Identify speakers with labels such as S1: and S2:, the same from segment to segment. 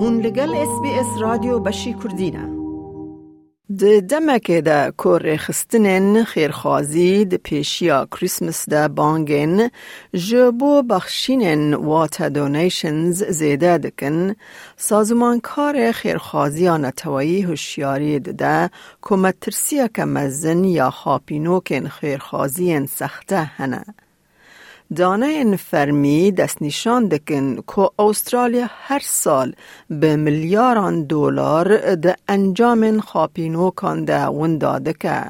S1: هون لگل اس بی اس رادیو بشی کردینه د دمکه ده کور خستنن خیرخوازی د پیشیا کریسمس ده بانگن جبو بخشینن واتا دونیشنز زیده دکن سازمان کار خیرخوازی نتوایی هوشیاری ده کمترسیه که مزن یا خاپینوکن خیرخوازی سخته هنه. دانه فرمی دست نشان دکن که استرالیا هر سال به میلیاران دلار ده انجام خاپینو کانده وندا که.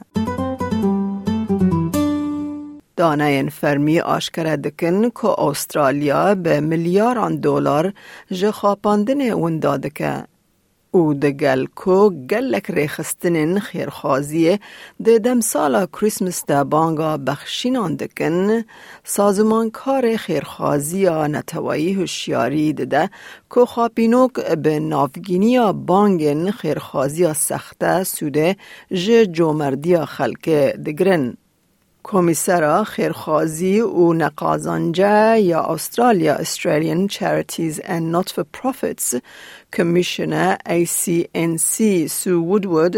S1: دانه فرمی آشکره دکن که استرالیا به میلیاران دلار جخاپاندن وندا که. او د گل کو گلک ریخستنین خیرخوازیه د دم سالا کریسمس دا بانگا بخشینان دکن سازمان کار خیرخوازی نتوایی هوشیاری ده که خاپینوک به نافگینی بانگن خیرخوازی سخته سوده ج جومردی خلک دگرن. کمیسر خیرخوازی و نقازانجه یا استرالیا Australian Charities and Not for Profits کمیشنر ACNC سو وودوود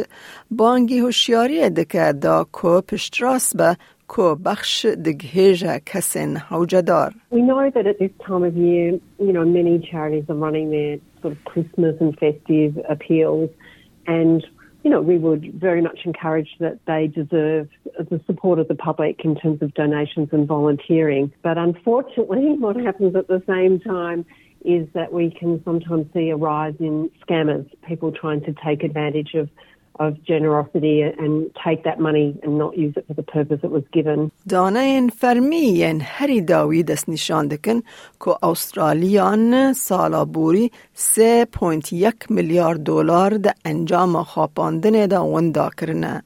S1: بانگی هوشیاری دکه دا کو پشتراس به کو بخش دگهیجه کسین حوجدار.
S2: We know that at this time of year, you know, many charities are running their sort of Christmas and festive appeals and you know, we would very much encourage that they deserve the support of the public in terms of donations and volunteering. But unfortunately, what happens at the same time is that we can sometimes see a rise in scammers, people trying to take advantage of
S1: دانه فرمی هری داوی دست نشان دکن که استرالیان سالا بوری 3.1 میلیارد دلار ده انجام خاپاندن ده وندا کرنه.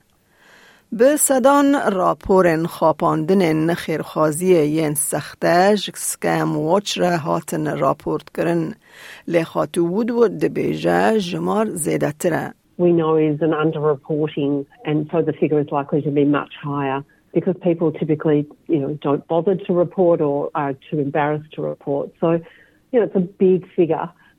S1: به صدان راپورن خاپاندن خیرخوازی ین سخته سکم واچ را هاتن راپورت کرن لخاتو وود ود بیجه جمار زیده تره.
S2: We know is an underreporting, and so the figure is likely to be much higher because people typically, you know, don't bother to report or are too embarrassed to report. So, you know, it's a big figure.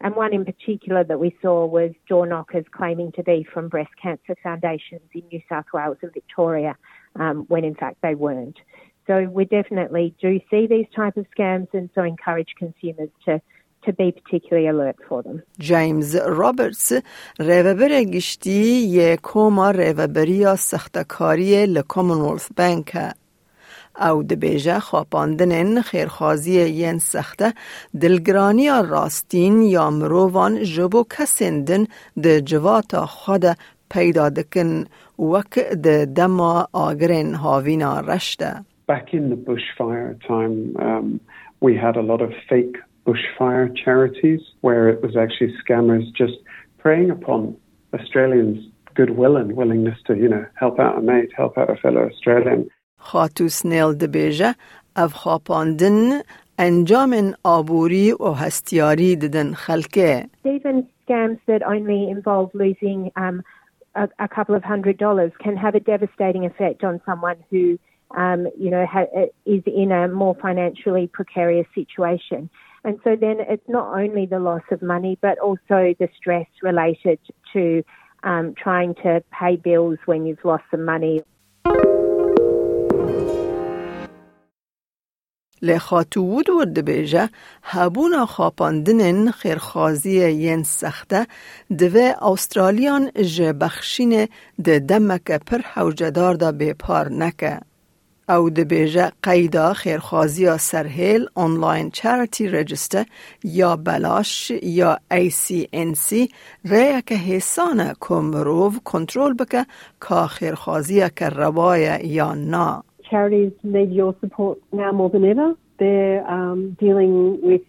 S3: And one in particular that we saw was door knockers claiming to be from breast cancer foundations in New South Wales and Victoria, um, when in fact they weren't. So we definitely do see these type of scams and so encourage consumers to to be particularly alert for them.
S1: James Roberts ریوبر گشتی یکوما ریوبری سختکاری لکومنولث بانک او د بیجه خواپاندن خیرخوازی ین سخته دلگرانی راستین یا مروان جبو کسندن د جواتا خود پیدا دکن وک د دما آگرین هاوینا رشته.
S4: Back in the bushfire time, um, we had a lot of fake bushfire charities where it was actually scammers just preying upon Australians' goodwill and willingness to, you know, help out a mate, help out a fellow Australian.
S1: خاتوس نیل دبیجه اف خاپاندن انجام آبوری و هستیاری ددن خلکه.
S3: Even scams that only involve losing um, a, a couple of hundred dollars can have a devastating effect on someone who, um, you know, ha- is in a more financially precarious situation. And so then it's not only the loss of money, but also the stress related to um, trying to pay bills when you've lost some money.
S1: لخاتو وود ود بیجه هبونا خاپاندنن خیرخوازی ین سخته دوه استرالیان جه بخشین ده دمک پر حوجدار دا بیپار نکه. او د بیجه قیدا خیرخوازی سرهیل آنلاین چریتی رجسته یا بلاش یا ACNC ریه که حسانه کمروف کنترول بکه که خیرخوازی که روای یا نا.
S2: Charities need your support now more than ever. They're um, dealing with,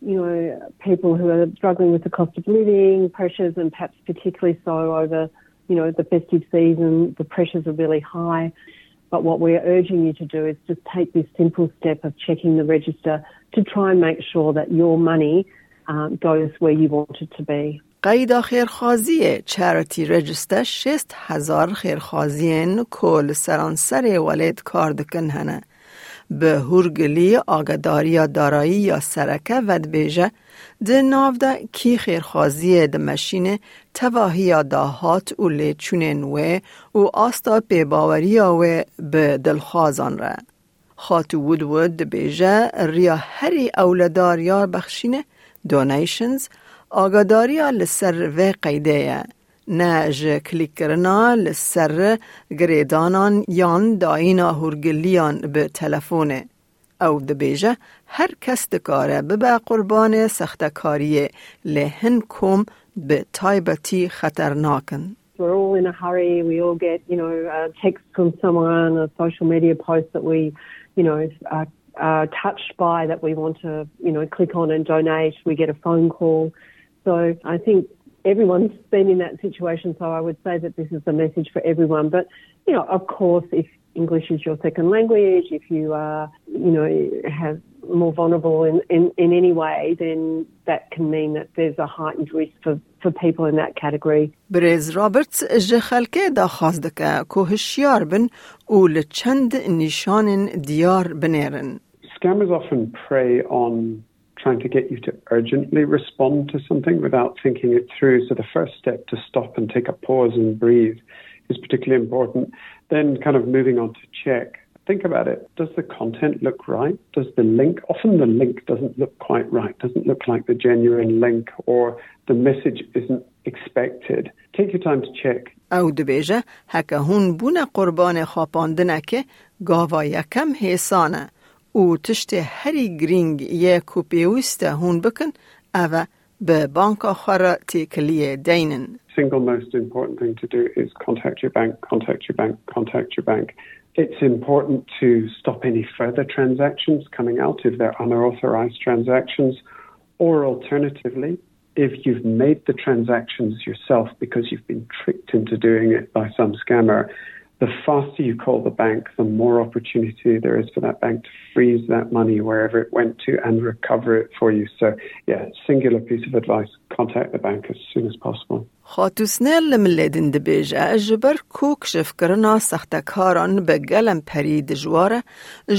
S2: you know, people who are struggling with the cost of living pressures, and perhaps particularly so over you know, the festive season, the pressures are really high. But what we're urging you to do is just take this simple step of checking the register to try and make sure that your money um, goes where you want it to be.
S1: قیدا خیرخوازی چریتی رجسته شست هزار خیرخوازین کل سرانسر ولید کار دکن هنه. به هرگلی آگداری دارایی یا سرکه ود بیجه ده ناو ده کی خیرخوازی ده مشین تواهی داهات او لیچونین و او آستا پیباوری و به دلخوازان را. خاتو ود ود ده بیجه ریا هری اولداریا بخشینه دونیشنز آگاداری لسر و قیده نه جه کلیک کرنا لسر گریدانان یان داینا هرگلیان به تلفونه او دبیجه هر کس دکاره ببه قربان سختکاریه لهن کم به تایبتی خطرناکن
S2: We're all in a hurry. We all get, you know, a text from someone, a social media post that we, you know, are, are touched by that we want to, you know, click on and donate. We get a phone call. So I think everyone's been in that situation, so I would say that this is the message for everyone. But, you know, of course, if English is your second language, if you are, you know, have more vulnerable in, in, in any way, then that can mean that there's a heightened risk for, for people in that category.
S1: بریز رابرتس جه خلکه دا خواست دکه که هشیار بن و لچند نشان دیار بنیرن.
S4: Scammers often prey on trying to get you to urgently respond to something without thinking it through. So the first step to stop and take a pause and breathe is particularly important. Then kind of moving on to check. Think about it. Does the content look right? Does the link, often the link doesn't look quite right, doesn't look like the genuine link or the message isn't expected. Take your time to check.
S1: او دبیجه هکه هون بونه قربان خواپاندنه گاوا یکم حسانه و تشت هری گرینگ یه کوپیوسته هون بکن او به بانک آخر تیکلیه دینن.
S4: Single most important thing to do is contact your bank, contact your bank, contact your bank. It's important to stop any further transactions coming out if they're unauthorized transactions, or alternatively, if you've made the transactions yourself because you've been tricked into doing it by some scammer, the faster you call the bank, the more opportunity there is for that bank to freeze that money wherever it went to and recover it for you. So, yeah, singular piece of advice contact the bank as soon as possible.
S1: خاتوسنه لملدن دبیجه جبر کوک شفکرنا سختکاران به گلم پری دجواره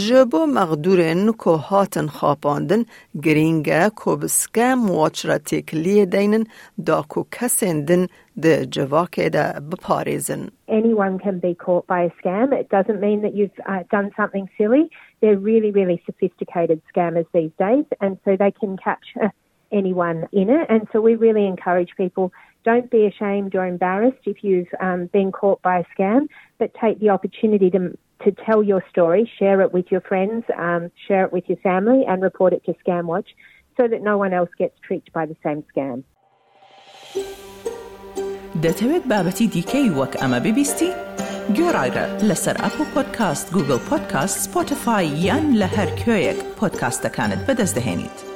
S1: جبو مغدورن که هاتن خاپاندن گرینگه که بسکم واچرا تکلیه دینن دا که کسندن ده جواکه ده بپاریزن.
S3: Anyone can be caught by a scam. It doesn't mean that you've uh, done something silly. They're really, really sophisticated scammers these days, and so they can capture anyone in it. And so we really encourage people don't be ashamed or embarrassed if you've um, been caught by a scam, but take the opportunity to, to tell your story, share it with your friends, um, share it with your family, and report it to ScamWatch so that no one else gets tricked by the same scam.
S5: دەتەوێت بابەتی دیکەی وەک ئەمە ببیستی؟ گۆڕایرە لەسەر ئەپ و پۆدکاست گوگل پۆدکاست سپۆتفاای یان لە هەر کوێیەک پۆدکاستەکانت بەدەست دەێنیت.